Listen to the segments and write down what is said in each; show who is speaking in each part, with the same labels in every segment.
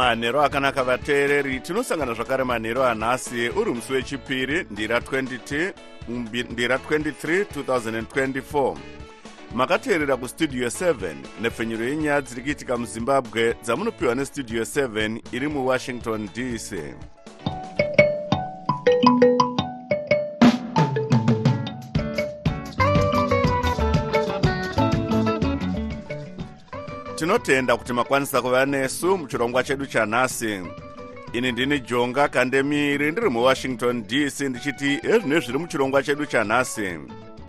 Speaker 1: manhero akanaka vateereri tinosangana zvakare manhero anhasi. Uri musi wechipiri ndira 22 ndira 23 2024 makateerera kustudio 7 nepfenyuro yenyaya dziri kuitika muzimbabwe dzamunopiwa nestudio 7 iri muwashington dc tinotenda kuti makwanisa kuva nesu muchirongwa chedu chanhasi. Ini ndini jonga kandemiri ndiri muwashington dc ndichiti ezvine zviri muchirongwa chedu chanhasi.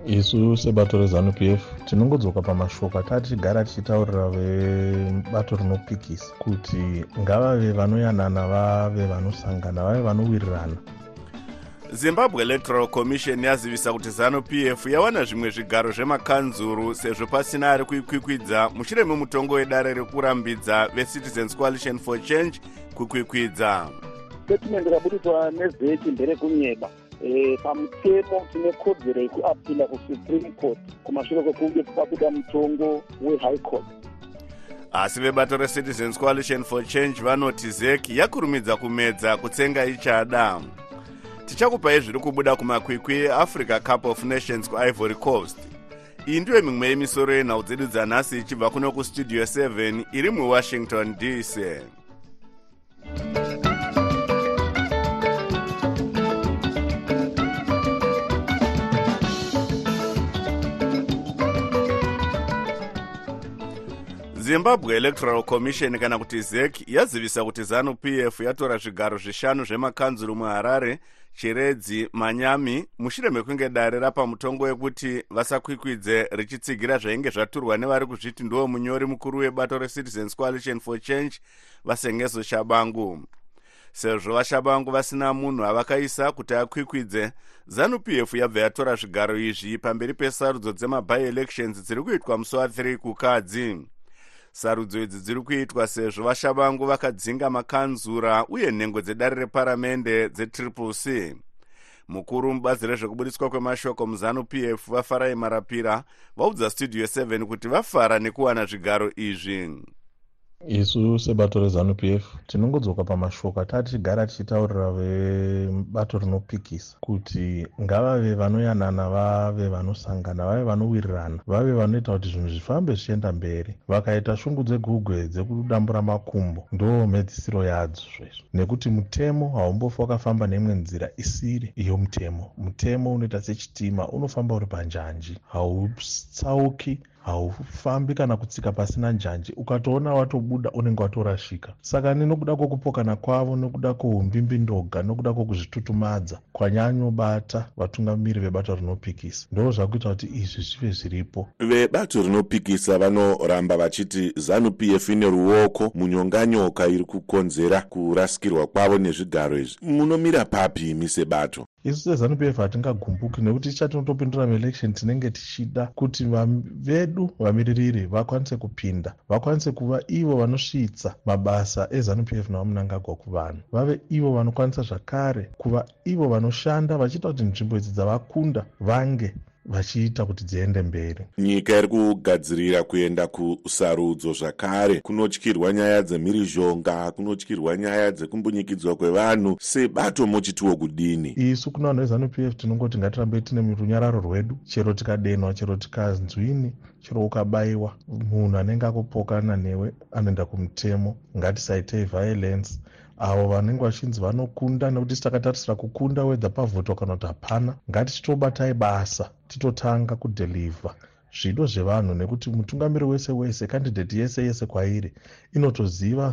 Speaker 2: Isu sebato rezanup f tinongodzoka pamashoko atati tichigara tichitaurira vebato rinopikisa kuti ngavave vanoyanana vave vanosangana vave vanowirirana
Speaker 1: zimbabwe electoral commission yazivisa kuti zanup f yawana zvimwe zvigaro zvemakanzuru sezvo pasina ari kuikwikwidza mushure memutongo wedare rekurambidza vecitizens coalition for change kukwikwidza
Speaker 3: statement raburiswa nevheki nderekunyeba e, pamutemo tine kodzero yekuapila kusupreme court kumashure kwekunge kwabuda mutongo wehigh court.
Speaker 1: Asi vebato recitizens coalition for change vanoti zek yakurumidza kumedza kutsenga ichada tichakupai zviri kubuda kumakwikwi eafrica cup of nations kuivory coast. Iyi ndiyo mimwe yemisoro yenhau dzedu dzanhasi ichibva kuno kustudio 7 iri muwashington dc zimbabwe electoral commission kana kuti zek yazivisa kuti zanup f yatora zvigaro zvishanu zvemakanzuru muharare chiredzi manyami mushure mekunge dare rapa mutongo wekuti vasakwikwidze richitsigira zvainge zvaturwa nevari kuzviti ndiwo munyori mukuru webato recitizens coalition for change vasengezo shabangu. Sezvo vashabangu vasina munhu avakaisa kuti akwikwidze zanup f yabva yatora zvigaro izvi pamberi pesarudzo dzemabi-elections dziri kuitwa musi wa3 kukadzi sarudzo idzi dziri kuitwa sezvo vashavangu vakadzinga makanzura uye nhengo dzedare reparamende dzetriple c. Mukuru mubazi rezvekubudiswa kwemashoko muzanup f vafarai marapira vaudza studio 7 kuti vafara nekuwana zvigaro izvi
Speaker 2: isu sebato rezanup f tinongodzoka pamashoko atati tichigara tichitaurira vebato rinopikisa kuti ngavave vanoyanana vave vanosangana vave vanowirirana vave vanoita kuti zvinhu zvifambe zvichienda mberi. Vakaita shungu dzegugwe dzekudambura makumbo ndo mhedzisiro yadzo zvezvo. Nekuti mutemo haumbofi wakafamba neimwe nzira isiri iyo mutemo. Mutemo unoita sechitima unofamba uri panjanji. Hautsauki haufambi kana kutsika pasina njanji. Ukatoona watobuda unenge watorashika. Saka nenokuda kwokupokana kwavo nokuda kwoumbimbi-ndoga nokuda kwokuzvitutumadza kwanyanyobata vatungamiri vebato rinopikisa. Ndo zvakuita kuti izvi zvive zviripo.
Speaker 4: Vebato rinopikisa vanoramba vachiti zanup f ine ruoko munyonganyoka iri kukonzera kurasikirwa kwavo nezvigaro izvi. Munomira papi imi sebato
Speaker 2: isu sezanup f hatingagumbuki nekuti tichatinotopindura maelection tinenge tichida kuti vedu vamiririri vakwanise kupinda vakwanise kuva ivo vanosvitsa mabasa ezanup f navamunangagwa kuvanhu. Vave ivo vanokwanisa zvakare kuva ivo vanoshanda vachiita kuti nzvimbo idzi dzavakunda vange vachiita kuti dziende mberi.
Speaker 4: Nyika iri kugadzirira kuenda kusarudzo zvakare. Kunotyirwa nyaya dzemhirizhonga kunotyirwa nyaya dzekumbunyikidzwa kwevanhu sebato muchitiwo kudini?
Speaker 2: Isu kuna vanhu vezanup f tinongoti ngatirambe tine runyararo rwedu. Chero tikadenwa chero tikanzwini chero ukabayiwa munhu anenge akupokana newe anoenda kumutemo. Ngatisaitei violence avo vanenge vachinzi vanokunda nekuti sitakatarisira kukunda wedza pavhoto kana kuti hapana ngatichitobatai basa titotanga kudhelivha zvido zvevanhu nekuti mutungamiri wese wese kandidheti yese yese kwairi inotoziva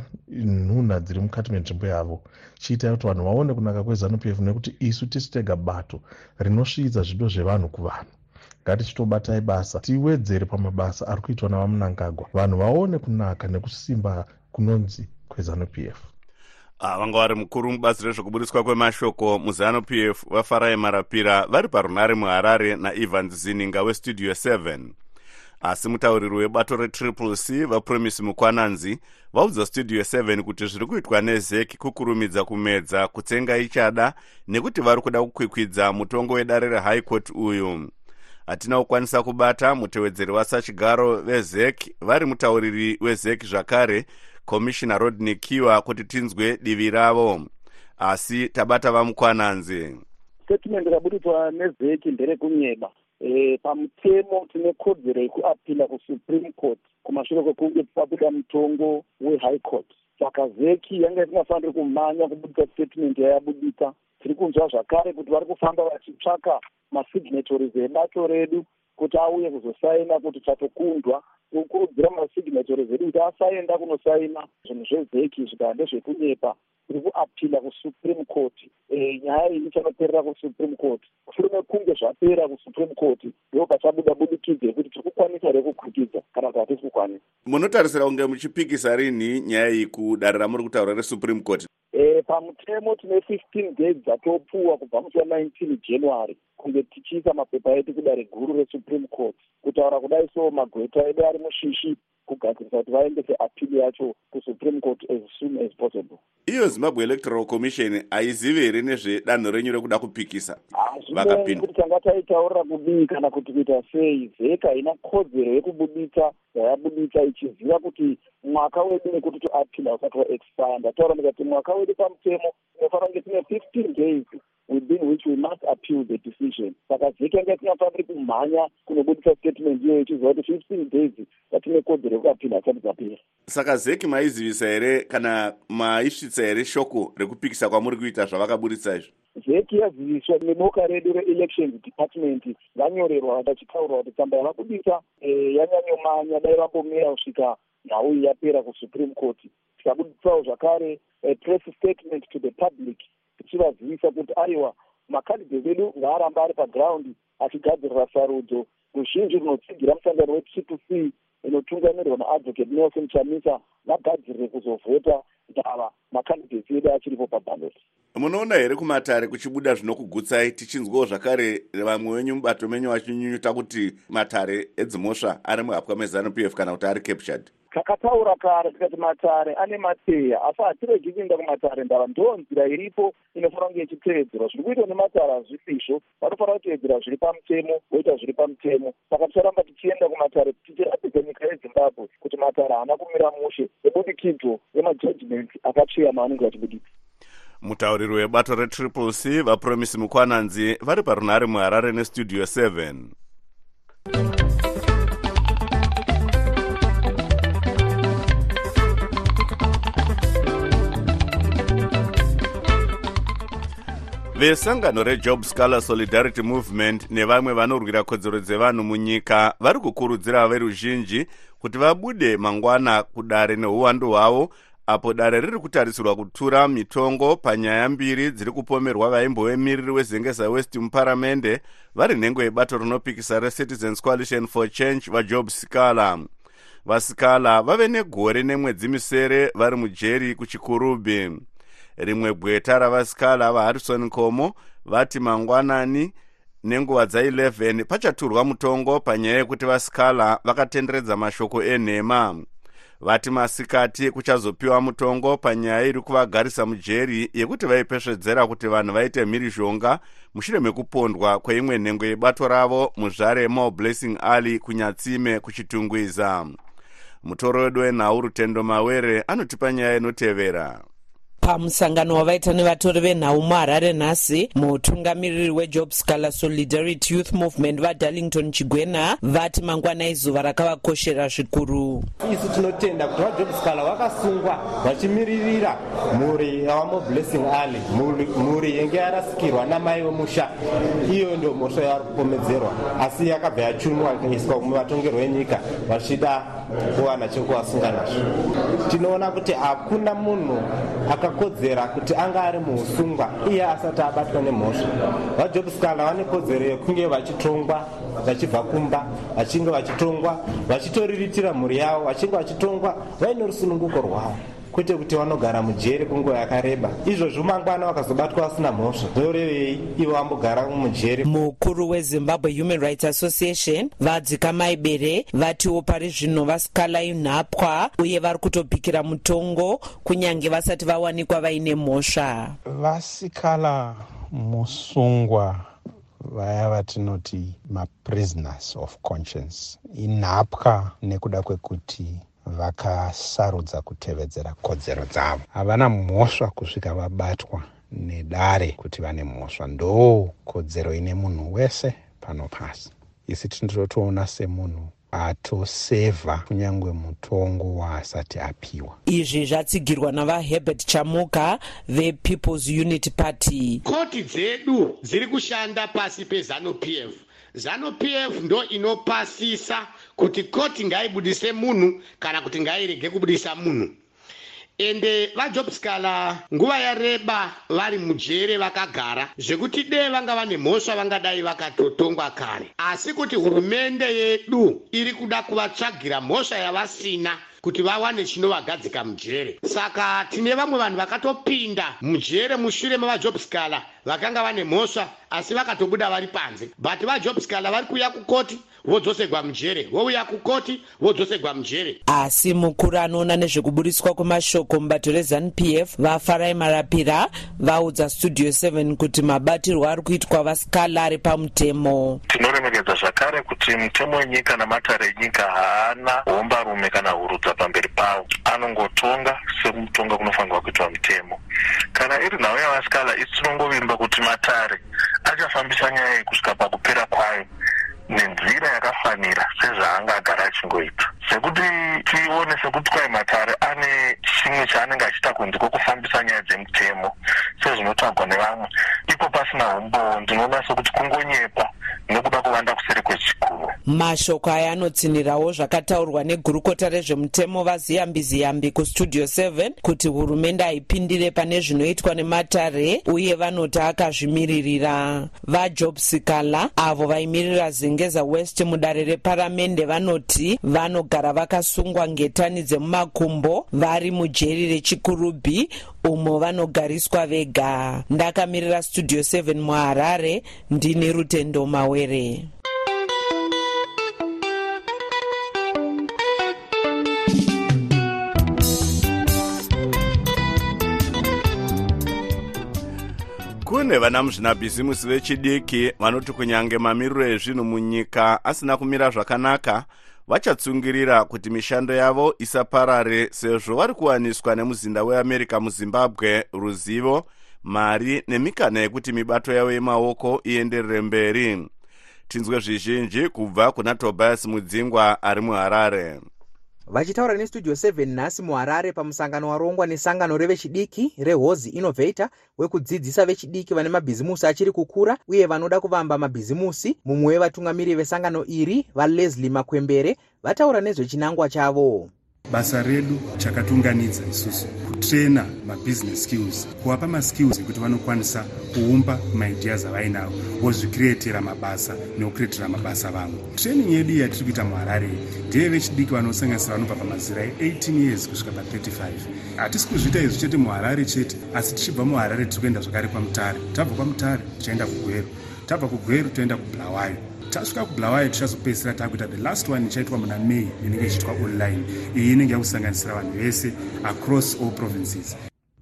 Speaker 2: nhunha dziri mukati menzvimbo yavo. Chiitai kuti vanhu vaone kunaka kwezanup f nekuti isu tisi tega bato rinosvidza zvido zvevanhu kuvanhu. Ngatichitobatai basa tiwedzere pamabasa ari kuitwa navamunangagwa. Vanhu vaone kunaka nekusimba kunonzi kwezanup f
Speaker 1: vanga vari mukuru mubazi rezvekubudiswa kwemashoko muzanu p f vafarai marapira vari parunare muharare naevans zininga westudio 7 asi mutauriri webato retriple c vapromisi mukwananzi vaudza studio 7 kuti zviri kuitwa nezek kukurumidza kumedza kutsenga ichada nekuti vari kuda kukwikwidza mutongo wedare rehigh court uyu. Hatina kukwanisa kubata mutevedzeri wasachigaro vezek vari mutauriri wezek zvakare komishina rodney kiwa kuti tinzwe divi ravo. Asi tabata vamukwananzi
Speaker 3: statement rabudidzwa nezeki nderekunyeba. E, pamutemo tine kodzero yekuapila kusupreme court kumashure kwekunge pabuda mutongo wehigh court. Saka zeki yanga isingafaniri kumhanya kubudisa statement yayabudisa tiri kunzwa zvakare kuti vari kufamba vachitsvaka masignatories ebato redu kuti auye kuzosaina kuti tatokundwa kukurudzira masignatories edu kuti asaenda kunosaina zvinhu zvezeki zvikava ndezvekunyepa. Tiri kuapila kusupreme court. E, nyaya iyi ichanoperera kusupreme court. Shure mekunge zvapera kusupreme court ndo pachabuda budikidza yekuti tiri kukwanisa rekukwikidza kana kuti hatisi kukwanisa
Speaker 1: munotarisira kunge muchipikisa rini nyaya iyi kudare ramuri kutaura resupreme court
Speaker 3: e, pamutemo tine fifteen days dzatopuwa kubva musi wa19 january kunge tichiisa mapepa edu kudare guru resupreme court kutaura kudai so magweta edu ari mushishi kugadzirisa kuti vaendese apili yacho kusupreme court as soon as possible.
Speaker 1: Iyo zimbabwe electoral commission haizivi here nezvedanho renyu rekuda kupikisa
Speaker 3: hazvinei kuti tanga taitaurira kudii kana kuti kuita sei? Zeka haina kodzero yekubudisa zvayabudisa ichiziva kuti mwaka wedu nekuti toapila usati waexpire ndataura ndikati mwaka wedu pamutemo tinofanira kunge tine fifteen days within which we must appeal the decision. Saka zeka inge tinofaniri kumhanya kunobudisa statement iyoyo ichiziva kuti fifteen days tatine kodzero yekuapila hasati dzapera
Speaker 1: saka zeki maizivisa here kana maisvitsa here shoko rekupikisa kwamuri kuita zvavakabudisa izvo
Speaker 3: zeki yaziviswa neboka redu reelections department vanyorerwa vachitaurwa kuti tsamba yavabudisa e, yanyanyomanya dai vambomira kusvika nhau iyi yapera kusupreme court. Tikabudisawo zvakare e, press statement to the public tichivazivisa kuti aiwa makandidate edu ngaaramba ari pagraundi achigadzirira sarudzo. Ruzhinji runotsigira musangano wetriple c inotungamirwa naadvocate nelson chamisa vagadzirire kuzovhota ndava makandidates edu achiripo pabhaloti
Speaker 1: munoona here kumatare kuchibuda zvinokugutsai tichinzwawo zvakare vamwe venyu mubato menyu vachinyunyuta kuti matare edzimosva ari muhapwa mezanup f kana kuti ari captured
Speaker 3: takataura kare tikati matare ane mateya asi hatiregi kuenda kumatare ndava ndo nzira iripo inofanira kunge ichiteedzerwa. Zviri kuitwa nematare hazvisizvo vanofanira kuteedzera zviri pamutemo voita zviri pamutemo. Saka ticharamba tichienda kumatare tichiratidza nyika yezimbabwe kuti matare haana kumira mushe ebudikidzo yemajudgment akatsviya maanenge vachibudisa
Speaker 1: mutauriri webato retriple c vapromisi mukwananzi vari parunhare muharare nestudio 7 vesangano rejob scalar solidarity movement nevamwe vanorwira kodzero dzevanhu munyika vari kukurudzira veruzhinji kuti vabude mangwana kudare neuwandu hwavo apo dare riri kutarisirwa kutura mitongo panyaya mbiri dziri kupomerwa vaimbovemiriri wezengeza west muparamende vari nhengo yebato rinopikisa recitizens coalition for change vajob scalar vascalar vave negore nemwedzi misere vari mujeri kuchikurubi rimwe gweta ravascala vaharrison komo vati mangwanani nenguva dza11 pachaturwa mutongo panyaya yekuti vascala vakatenderedza mashoko enhema. Vati masikati kuchazopiwa mutongo panyaya iri kuvagarisa mujeri yekuti vaipesvedzera kuti vanhu vaite mhirizhonga mushure mekupondwa kweimwe nhengo yebato ravo muzvare mo blessing alley kunyatsime kuchitungwiza. Mutoro wedu wenhau rutendo mawere anotipa nyaya inotevera
Speaker 5: pamusangano wavaita nevatori venhau muharare nhasi mutungamiriri wejob scalar solidarity youth movement vadarlington chigwena vati mangwana izuva rakavakoshera zvikuru.
Speaker 6: Isu tinotenda kuti vajob scalar vakasungwa vachimiririra mhuri yavamo blessing alley mhuri yenge yarasikirwa namai vemusha iyo ndio mhosva yavari kupomedzerwa asi yakabva yachunwa ikaiswa muvatongerwo enyika vachida kuwana chekuvasunga nazvo. Tinoona kuti hakuna munhu akakodzera kuti anga ari muusungwa iye asati abatwa nemhosva. Vajob scalar vane kodzero yekunge vachitongwa vachibva kumba vachinge vachitongwa vachitoriritira mhuri yavo vachinge vachitongwa vaine rusununguko rwavo kwete kuti vanogara mujere kwenguva yakareba. Izvozvo mangwana vakazobatwa vasina mhosva. Zorevei ivo vambogara mujere
Speaker 5: mukuru wezimbabwe human rights association vadzikamai bere vatiwo pari zvino vasikalai nhapwa uye vari kutobhikira mutongo kunyange vasati vawanikwa vaine mhosva.
Speaker 7: Vasikala musungwa vaya vatinoti maprisoners of conscience. Inhapwa nekuda kwekuti vakasarudza kutevedzera kodzero dzavo. Havana mhosva kusvika vabatwa nedare kuti vane mhosva. Ndo kodzero ine munhu wese pano pasi. Isi tinototoona semunhu atosevha kunyange mutongo waasati apiwa.
Speaker 5: Izvi zvatsigirwa navaherbert chamuka vepeoples unity party.
Speaker 8: Koti dzedu dziri kushanda pasi pezanup f zanup f ndo inopasisa kuti koti ngaibudise munhu kana kuti ngairege kubudisa munhu. Ende vajobskala nguva yareba vari mujere vakagara zvekuti dee vanga vane mhosva vangadai vakatotongwa kare. Asi kuti hurumende yedu iri kuda kuvatsvagira mhosva yavasina kuti vawane chinovagadzika mujere. Saka tine vamwe vanhu vakatopinda mujere mushure mavajobskala vakanga vane mhosva asi vakatobuda vari panze. But vajobskala vari kuuya kukoti vodzosegwa mujere vouya kukoti vodzosegwa mujere.
Speaker 5: Asi mukuru anoona nezvekubudiswa kwemashoko mubato rezanup f vafarai marapira vaudza studio 7 kuti mabatirwo ari kuitwa vasikala ari pamutemo.
Speaker 9: Tinoremekedza zvakare kuti mutemo wenyika namatare enyika haana hombarume kana hurudza pamberi pavo anongotonga sekutonga kunofanirwa kuitwa mutemo. Kana iri nhau yavasikala isi tinongovimba kuti matare achafambisa nyaya iyi kusvika pakupera kwayo. Nenzira yakafanira sezvaanga agara achingoita sekuti tione sekuti kwai matare ane chimwe chaanenge achiita kunze kwekufambisa nyaya dzemutemo sezvinotagwa nevamwe. Ipo pasina umboo ndinoona sekuti kungonyepa nekuda kuvanda kwechikuru
Speaker 5: mashoko aya anotsinhirawo zvakataurwa negurukota rezvemutemo vaziyambi ziyambi kustudio 7 kuti hurumende haipindire pane zvinoitwa nematare uye vanoti akazvimiririra. Vajobsikala avo vaimirira zengeza west mudare reparamende vanoti vanogara vakasungwa ngetani dzemumakumbo vari mujeri rechikurubhi umo vanogariswa vega. Ndakamirira studio 7 muharare ndini rutendo mawere
Speaker 1: kune vana muzvinabhizimusi vechidiki vanoti kunyange mamiriro ezvinhu munyika asina kumira zvakanaka vachatsungirira kuti mishando yavo isaparare sezvo vari kuwaniswa nemuzinda weamerica muzimbabwe ruzivo mari nemikana yekuti mibato yavo yemaoko ienderere mberi. Tinzwe zvizhinji kubva kuna tobias mudzingwa ari muharare
Speaker 10: vachitaura nestudio 7 nhasi muharare pamusangano warongwa nesangano revechidiki rehozi innovator wekudzidzisa vechidiki vane mabhizimusi achiri kukura uye vanoda kuvamba mabhizimusi. Mumwe wevatungamiri vesangano iri valeslie makwembere vataura nezvechinangwa chavo
Speaker 11: basa redu chakatunganidza isusu kutrena mabusiness skills kuvapa maskills ekuti vanokwanisa kuumba maideas avainavo vozvikiretera mabasa nekukiretera mabasa vamwe. Training yedu yatiri kuita muharare ndeye vechidiki vanosanganisira vanobva pamazira e18 years kusvika pa35 hatisi kuzviita izvi chete muharare chete asi tichibva muharare tiri kuenda zvakare kwamutare. Tabva kwamutare tichaenda kugweru tabva kugweru toenda kubulawayo tasvika kubulawayo tichazopedzisira takuita the last one ichaitwa muna may inenge ichiitwa online. Iyi inenge yakusanganisira vanhu vese across all provinces.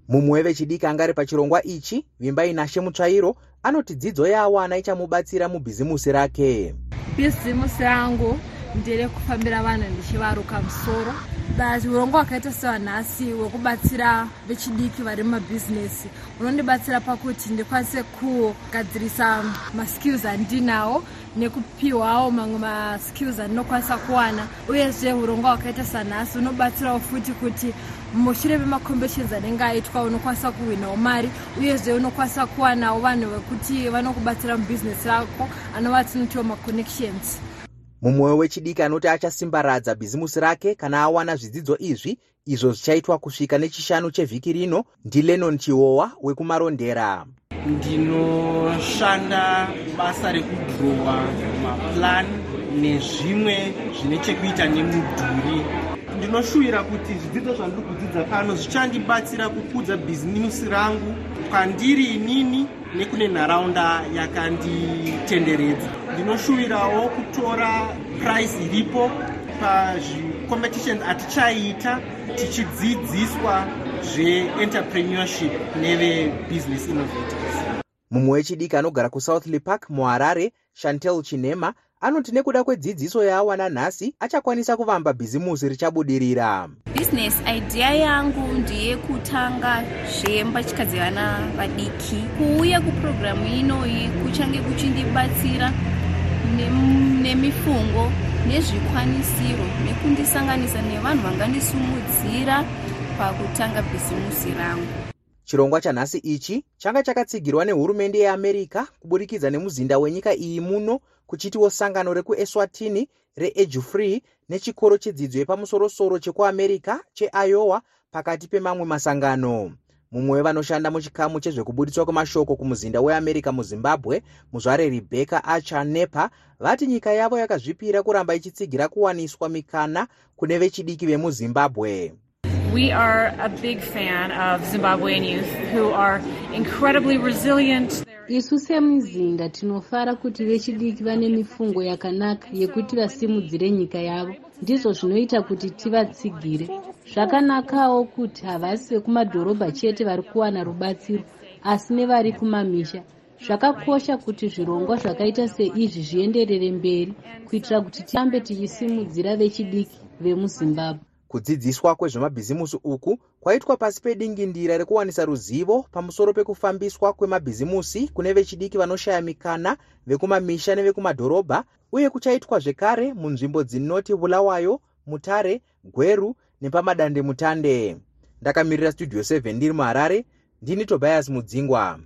Speaker 10: Mumwe wevechidiki anga ari pachirongwa ichi vimbai nashe mutsvairo anoti dzidzo yaawana ichamubatsira mubhizimusi rake.
Speaker 12: Bhizimusi rangu nderekufambira vanhu ndichivaruka musoro. But urongwa hwakaita sewanhasi hwekubatsira vechidiki vari mumabhizinesi. Unondibatsira pakuti ndikwanise kugadzirisa maskills andinawo nekupiwawo mamwe maskills andinokwanisa kuwana. Uyezve urongwa hwakaita sanhasi unobatsirawo futi kuti mushure memacompetitions anenge aitwa unokwanisa kuhwinawo mari. Uyezve unokwanisa kuwanawo vanhu vekuti vanokubatsira mubhizinesi rako anova tinotiwo maconnections.
Speaker 10: Mumwe wechidiki anoti achasimbaradza bhizimusi rake kana awana zvidzidzo izvi izvo zvichaitwa kusvika nechishanu chevhiki rino ndilenon chihowa wekumarondera
Speaker 13: ndinoshanda basa rekudhirowa maplan nezvimwe zvine chekuita nemudhuri. Ndinoshuvira kuti zvidzidzo zvandiri kudzidza pano zvichandibatsira kukudza bhizimusi rangu. Kwandiri inini nekune nharaunda yakanditenderedza. Ndinoshuvirawo kutora prize iripo pazvicompetitions atichaita tichidzidziswa zveenterpreneurship nevebusiness innovators
Speaker 10: mumwe wechidiki anogara kusouthly park muharare chantel chinema anoti nekuda kwedzidziso yaawana nhasi achakwanisa kuvamba bhizimusi richabudirira.
Speaker 14: Business idea yangu ndeyekutanga zvembatya dzevana vadiki. Kuuya kupurogiramu inoyi kuchange kuchindibatsira nemifungo nezvikwanisiro nekundisanganisa nevanhu vangandisumudzira pakutanga bhizimusi rangu
Speaker 10: chirongwa chanhasi ichi changa chakatsigirwa nehurumende yeamerica kuburikidza nemuzinda wenyika iyi muno kuchitiwo sangano rekueswatini reedufree nechikoro chedzidzo yepamusorosoro chekuamerica cheiowa pakati pemamwe masangano. Mumwe wevanoshanda muchikamu chezvekubudiswa kwemashoko kumuzinda weamerica muzimbabwe muzvare rebecca archer nepa vati nyika yavo yakazvipira kuramba ichitsigira kuwaniswa mikana kune vechidiki vemuzimbabwe
Speaker 15: We are a big fan of Zimbabwean youth who are incredibly resilient.
Speaker 16: isu semuzinda tinofara kuti vechidiki vane mifungo yakanaka yekuti vasimudzire nyika yavo. Ndizvo zvinoita kuti tivatsigire. Zvakanakawo kuti havasi vekumadhorobha chete vari kuwana rubatsiro asi nevari kumamisha. Zvakakosha kuti zvirongwa zvakaita seizvi zvienderere mberi kuitira kuti tirambe tichisimudzira vechidiki vemuzimbabwe
Speaker 10: kudzidziswa kwezvemabhizimusi uku kwaitwa pasi pedingindira rekuwanisa ruzivo pamusoro pekufambiswa kwemabhizimusi kune vechidiki vanoshaya mikana vekumamisha nevekumadhorobha uye kuchaitwa zvekare munzvimbo dzinoti bulawayo mutare gweru nepamadandemutande. Ndakamirira studio 7 ndiri muharare ndini tobias mudzingwa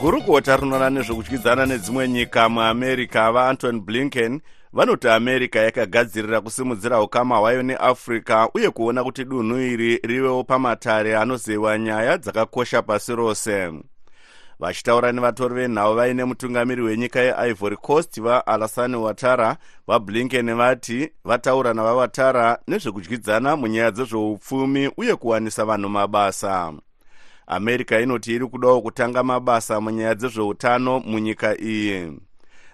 Speaker 1: gurukota rinoona nezvekudyidzana nedzimwe nyika muamerica vaanton blinken vanoti america yakagadzirira kusimudzira ukama hwayo neafrica uye kuona kuti dunhu iri rivewo pamatare anoziviwa nyaya dzakakosha pasi rose. Vachitaura nevatori venhau vaine mutungamiri wenyika yeivory coast vaalassani watara vablinken vati vataura navawatara nezvekudyidzana munyaya dzezveupfumi uye kuwanisa vanhu mabasa america inoti iri kudawo kutanga mabasa munyaya dzezveutano munyika iyi.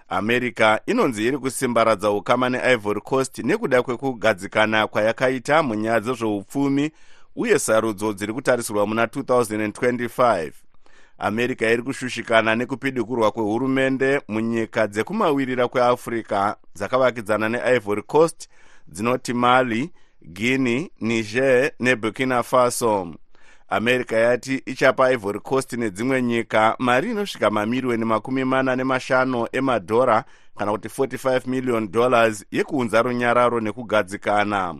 Speaker 1: America inonzi iri kusimbaradza ukama neivory coast nekuda kwekugadzikana kwayakaita munyaya dzezveupfumi uye sarudzo dziri kutarisirwa muna 2025 america iri kushushikana nekupidikurwa kwehurumende munyika dzekumawirira kweafrica dzakavakidzana neivory coast dzinoti mali guinea niger neburkina faso america yati ichapa ivory coast nedzimwe nyika mari inosvika mamiriyoni makumi mana nemashanu emadhora kana kuti 45 million dollars yekuunza runyararo nekugadzikana.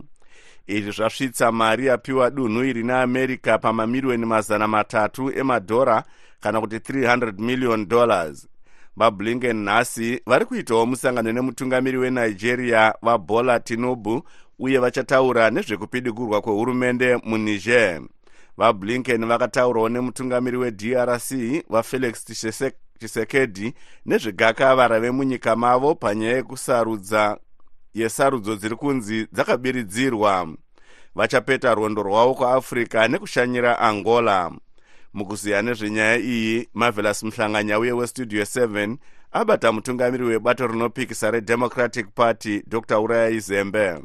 Speaker 1: Izvi zvasvitsa mari yapiwa dunhu iri neamerica pamamiriyoni mazana matatu emadhora kana kuti 300 million dollars. Vablinken nhasi vari kuitawo musangano nemutungamiri wenigeria vabola tinubu uye vachataura nezvekupidigurwa kwehurumende muniger vablinken vakataurawo nemutungamiri wedrc vafelix chisekedi nezvegakavara vemunyika mavo panyaya yekusarudza yesarudzo dziri kunzi dzakabiridzirwa. Vachapeta rwendo rwavo kuafrica nekushanyira angola. Mukuziya nezvenyaya iyi marvelous muhlanganya uye westudio 7 abata mutungamiri webato rinopikisa redemocratic party dr. Urayai zembe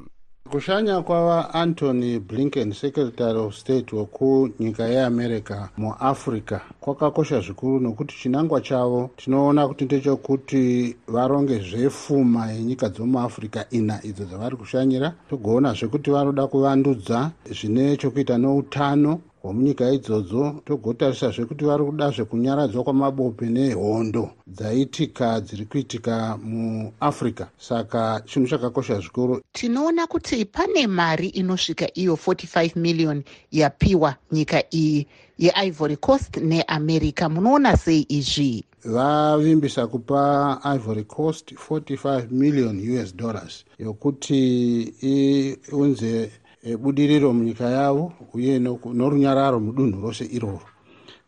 Speaker 17: kushanya kwavaantony blinken secretary of state wekunyika yeamerica muafrica kwakakosha zvikuru nokuti chinangwa chavo tinoona kuti ndechekuti varonge zvepfuma yenyika dzomuafrica ina idzo dzavari kushanyira. Togoona zvekuti vanoda kuvandudza zvine chokuita neutano hwomunyika idzodzo togotarisazve kuti vari kudazve kunyaradzwa kwamabope nehondo dzaitika dziri kuitika muafrica saka chinhu chakakosha zvikuru.
Speaker 18: Tinoona kuti pane mari inosvika iyo 45 miliyoni yapiwa nyika iyi yeivory coast neamerica. Munoona sei izvi?
Speaker 17: Vavimbisa kupa ivory coast 45 million us dollars yokuti iunze budiriro munyika yavo uye norunyararo mudunhu rose iroro.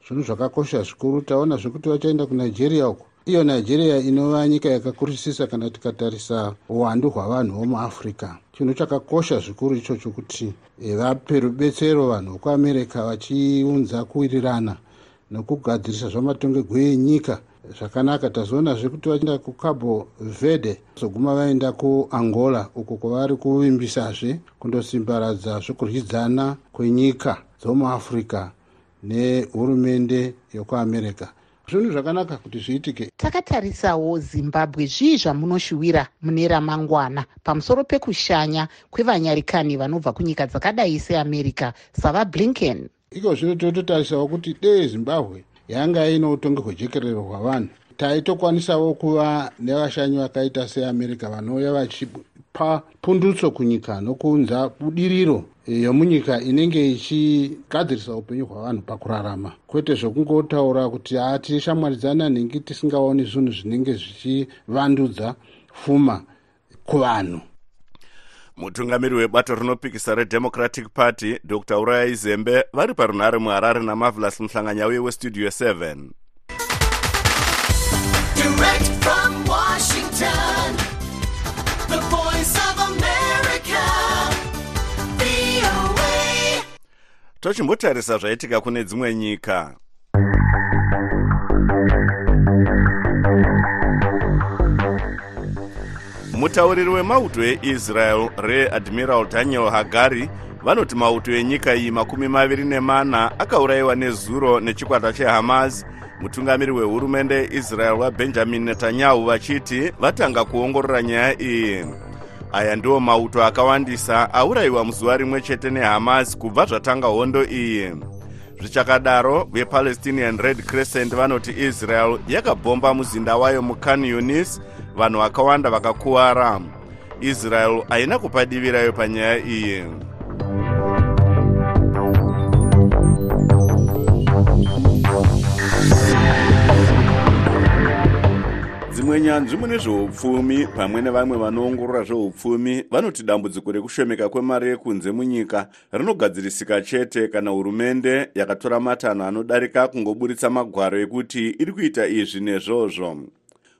Speaker 17: Zvinhu zvakakosha zvikuru taona zvekuti vachaenda kunigeria uko. Iyo nigeria inova nyika yakakurisisa kana tikatarisa uwandu hwavanhu vomuafrica chinhu chakakosha zvikuru ichocho kuti vape rubetsero vanhu vekuamerica vachiunza kuwirirana nokugadzirisa zvamatongerwo enyika zvakanaka. Tazoonazve kuti vachienda kucabo verde zoguma vaenda kuangola uko kwavari kuvimbisazve kundosimbaradza zvekuryidzana kwenyika dzomuafrica nehurumende yokuamerica zvinhu zvakanaka kuti zviitike.
Speaker 18: Takatarisawo zimbabwe zvii zvamunoshuwira mune ramangwana pamusoro pekushanya kwevanyarikani vanobva kunyika dzakadai seamerica savablinken
Speaker 17: iko zvino tototarisawo kuti dei zimbabwe yanga ine utongi hwejekerero hwavanhu taitokwanisawo kuva nevashanyi vakaita seamerica vanouya vachipa pundutso kunyika nokuunza budiriro yomunyika inenge ichigadzirisa upenyu hwavanhu pakurarama. Kwete zvokungotaura kuti ha tishamwaridzana nhingi tisingaoni zvinhu zvinenge zvichivandudza pfuma kuvanhu
Speaker 1: mutungamiri webato rinopikisa redemocratic party dr. Urayai zembe vari parunhare muharare namarvelous muhlanganyauye westudio 7
Speaker 19: Direct from Washington, the voice of America, VOA.
Speaker 1: tochimbotarisa zvaitika kune dzimwe nyika mutauriri wemauto eisrael readmiral daniel hagari vanoti mauto enyika iyi makumi maviri nemana akaurayiwa nezuro nechikwata chehamas. Mutungamiri wehurumende yeisrael wabenjamin netanyahu vachiti vatanga kuongorora nyaya iyi. Aya ndiwo mauto akawandisa aurayiwa muzuva rimwe chete nehamas kubva zvatanga hondo iyi. Zvichakadaro vepalestinian red crescent vanoti israel yakabhomba muzinda wayo mukan yunis vanhu vakawanda vakakuwara. Israel haina kupadivirayo panyaya iyi. Dzimwe nyanzvi mune zveupfumi pamwe nevamwe vanoongorora zveupfumi vanoti dambudziko rekushomeka kwemari yekunze munyika rinogadzirisika chete kana hurumende yakatora matanho anodarika kungoburitsa magwaro ekuti iri kuita izvi nezvozvo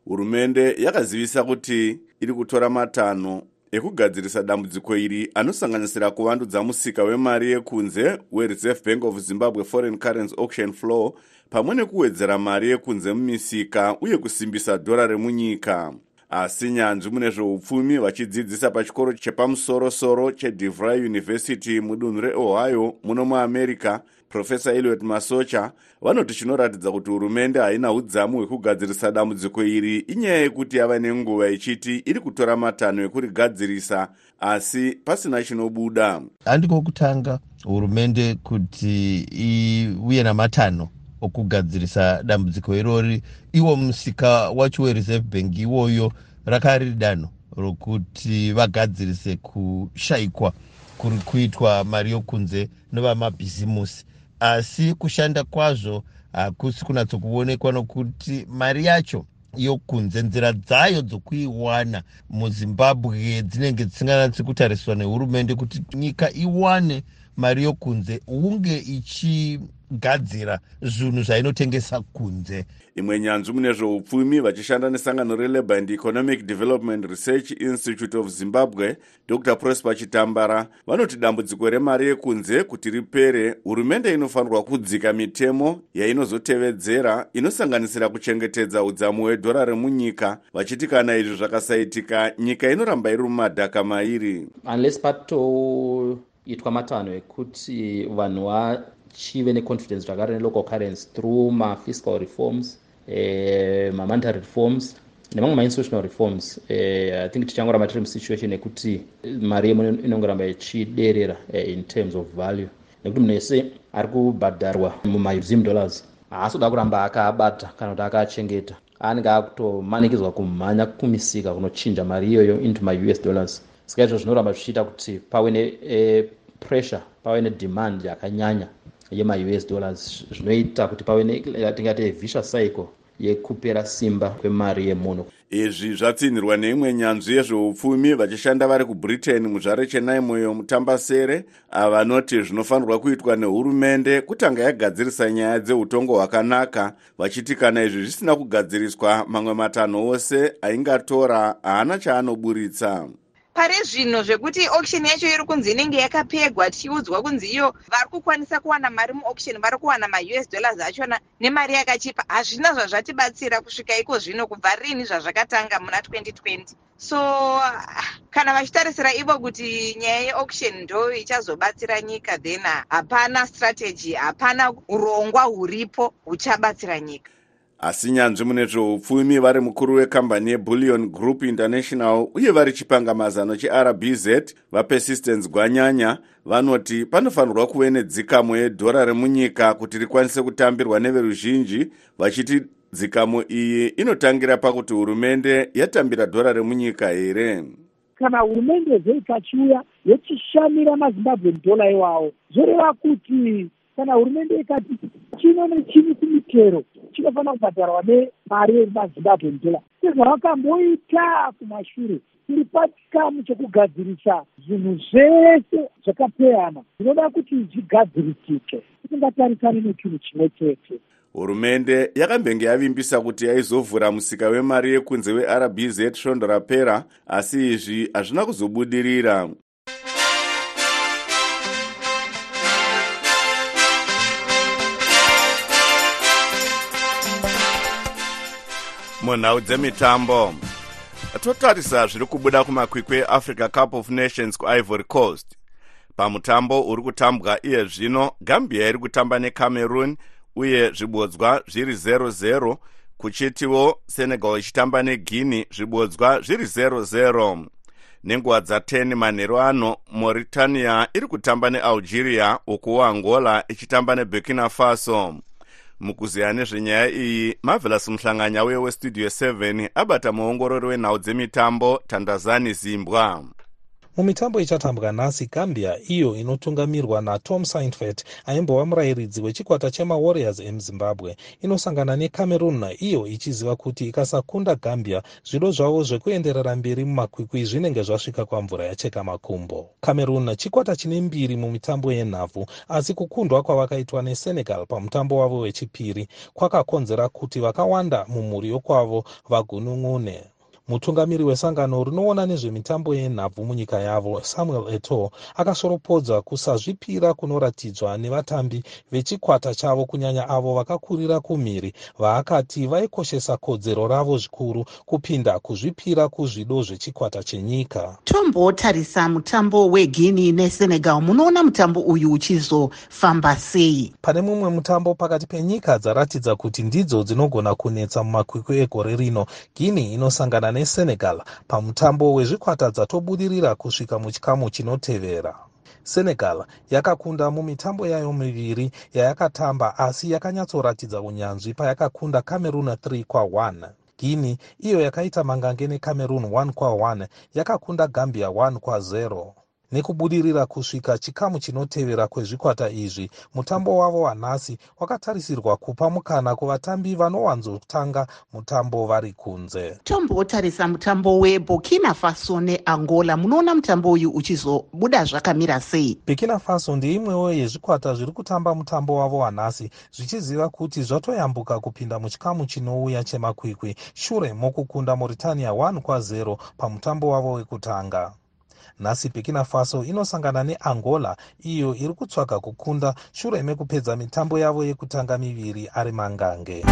Speaker 1: hurumende yakazivisa kuti iri kutora matanho ekugadzirisa dambudziko iri anosanganisira kuvandudza musika wemari yekunze wereserve bank of zimbabwe foreign currency auction flow pamwe nekuwedzera mari yekunze mumisika uye kusimbisa dhora remunyika. Asi nyanzvi mune zveupfumi vachidzidzisa pachikoro chepamusorosoro chedevry university mudunhu reohio muno muamerica profesa eliot masocha vanoti chinoratidza kuti hurumende haina udzamu hwekugadzirisa dambudziko iri inyaya yekuti yava nenguva ichiti iri kutora matanho ekurigadzirisa asi pasina chinobuda.
Speaker 20: Handiko kutanga hurumende kuti iuye namatanho okugadzirisa dambudziko irori iwo musika wacho wereserve bank iwoyo rakari danho rokuti vagadzirise kushayikwa kuri kuitwa mari yokunze novamabhizimusi asi kushanda kwazvo hakusi kunatsokuonekwa nokuti mari yacho yokunze nzira dzayo dzokuiwana muzimbabwe dzinenge dzisinganatsi kutariswa nehurumende kuti nyika iwane mari yokunze hunge ichigadzira zvinhu zvainotengesa kunze.
Speaker 1: Imwe nyanzvi mune zveupfumi vachishanda nesangano relabour and economic development research institute of zimbabwe dr prosper chitambara. Vanoti dambudziko remari yekunze kuti ripere hurumende inofanirwa kudzika mitemo yainozotevedzera inosanganisira kuchengetedza udzamu hwedhora remunyika vachiti kana izvi zvakasaitika nyika inoramba iri mumadhaka mairi
Speaker 21: unless patoitwa matanho ekuti vanhu vachive neconfidence zvakare nelocal currency through mafiscal reforms eh, mamonetary reforms nemamwe mainstitutional reforms. Eh, i think tichangoramba tiri musituation yekuti mari yemuno inongoramba ichiderera eh, in terms of value. Nekuti munhu ese ari kubhadharwa mumauzim dollars haasi kuda kuramba akaabata kana kuti akaachengeta. Anenge akutomanikidzwa kumhanya kumisika kunochinja mari iyoyo into maus dollars saka izvo zvinoramba zvichiita kuti pave nepressure pave nedemand yakanyanya yemaus dollars. Zvinoita kuti pave netingati vicious cycle yekupera simba kwemari yemunhu
Speaker 1: izvi zvatsinhirwa neimwe nyanzvi yezveupfumi vachishanda vari kubritain muzvare chenaimoyo mutambasere vanoti zvinofanirwa kuitwa nehurumende kutanga yagadzirisa nyaya dzeutongo hwakanaka vachiti kana izvi zvisina kugadziriswa mamwe matanho ose aingatora haana chaanoburitsa
Speaker 22: pari zvino zvekuti auction yacho iri kunzi inenge yakapegwa tichiudzwa kunzi iyo vari kukwanisa kuwana mari muauction vari kuwana maus dollars achona nemari yakachipa. Hazvina zvazvatibatsira kusvika iko zvino kubva rini zvazvakatanga muna 2020 so kana vachitarisira ivo kuti nyaya yeauction ndo ichazobatsira nyika then hapana strategy hapana urongwa huripo huchabatsira nyika
Speaker 1: asi nyanzvi mune zveupfumi vari mukuru wekambani yebullion group international uye vari chipangamazano cherbz vapersistence gwanyanya vanoti panofanirwa kuve nedzikamo yedhora remunyika kuti rikwanise kutambirwa neveruzhinji vachiti dzikamo iyi inotangira pakuti hurumende yatambira dhora remunyika here.
Speaker 3: Kana hurumende zveikachiuya yochishamira mazimbabwen dollar iwawo zvoreva kuti kana hurumende ikati chino nechini kumitero chinofanira kubhadharwa nemari yemazimbabwen dollar sezvavakamboita kumashure tiri pachikamu chekugadzirisa zvinhu zvese zvakapeyana zvinoda kuti zvigadzirisike tisingatarisani nechinhu chimwe chete.
Speaker 1: Hurumende yakambenge yavimbisa kuti yaizovhura musika wemari yekunze werbz svondo rapera asi izvi hazvina kuzobudirira munhau dzemitambo. Totarisa zviri kubuda kumakwikwi eafrica cup of nations kuivory coast. Pamutambo uri kutambwa iye zvino gambia iri kutamba necameroon uye zvibodzwa zviri 00 kuchitiwo senegal ichitamba neguinea zvibodzwa zviri 00 nenguva dza10 manheru ano mauritania iri kutamba nealgeria ukuwo angola ichitamba neburkina faso mukuziya nezvenyaya iyi marvelous muhlanganya uye westudio 7 abata muongorori wenhau dzemitambo tandazani zimbwa
Speaker 23: mumitambo ichatambwa nhasi gambia iyo inotungamirwa natom saintfet aimbova murayiridzi wechikwata chemawarriors emuzimbabwe inosangana necameroon iyo ichiziva kuti ikasakunda gambia zvido zvavo zvekuenderera mberi mumakwikwi zvinenge zvasvika kwamvura yacheka makumbo. Cameroon chikwata chine mbiri mumitambo yenhabvu asi kukundwa kwavakaitwa nesenegal pamutambo wavo wechipiri kwakakonzera kuti vakawanda mumhuri yokwavo vagunun'une mutungamiri wesangano rinoona nezvemitambo yenhabvu munyika yavo samuel eto akasoropodza kusazvipira kunoratidzwa nevatambi vechikwata chavo kunyanya avo vakakurira kumhiri vaakati vaikoshesa kodzero ravo zvikuru kupinda kuzvipira kuzvido zvechikwata chenyika.
Speaker 18: Tombotarisa mutambo weguinea nesenegal. Munoona mutambo uyu uchizofamba sei?
Speaker 23: Pane mumwe mutambo pakati penyika dzaratidza kuti ndidzo dzinogona kunetsa mumakwikwi egore rino. Guinea inosangana nesenegal pamutambo wezvikwata dzatobudirira kusvika muchikamu chinotevera. Senegal yakakunda mumitambo yayo miviri yayakatamba asi yakanyatsoratidza unyanzvi payakakunda cameroon 3 kwa1 guinea iyo yakaita mangange necameroon 1 kwa1 yakakunda gambia 1 kwa0 nekubudirira kusvika chikamu chinotevera kwezvikwata izvi mutambo wavo wanhasi wakatarisirwa kupa mukana kuvatambi vanowanzotanga mutambo vari kunze.
Speaker 18: Tombotarisa mutambo weburkina faso neangola. Munoona mutambo uyu uchizobuda zvakamira sei?
Speaker 23: Burkina faso ndeimwewo yezvikwata zviri kutamba mutambo wavo wanhasi zvichiziva kuti zvatoyambuka kupinda muchikamu chinouya chemakwikwi. Shure mokukunda mauritania 1 kwa0 pamutambo wavo wekutanga nhasi burkina faso inosangana neangola. Iyo iri kutsvaga kukunda shure mekupedza mitambo yavo yekutanga miviri ari mangange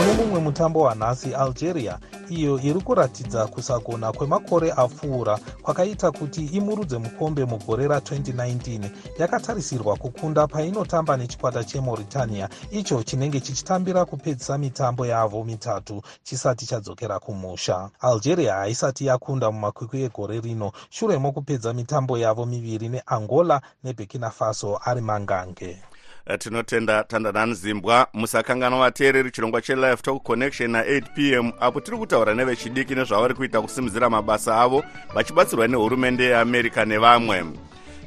Speaker 23: mune mumwe mutambo wanhasi algeria iyo iri kuratidza kusagona kwemakore apfuura kwakaita kuti imurudze mukombe mugore ra2019 yakatarisirwa kukunda painotamba nechikwata chemauritania icho chinenge chichitambira kupedzisa mitambo yavo mitatu chisati chadzokera kumusha. Algeria haisati yakunda mumakwikwi makwikwi egore rino shure mokupedza mitambo yavo miviri neangola neburkina faso ari mangange
Speaker 1: tinotenda tandanani zimbwa musakanganwa vateereri chirongwa chelive talk connection na8 p m apo tiri kutaura nevechidiki nezvavari kuita kusimudzira mabasa avo vachibatsirwa nehurumende yeamerica nevamwe.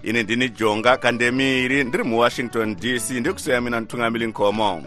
Speaker 1: Ini ndini jonga kandemiiri ndiri muwashington dc ndikusiyamina mutungamiri nkomo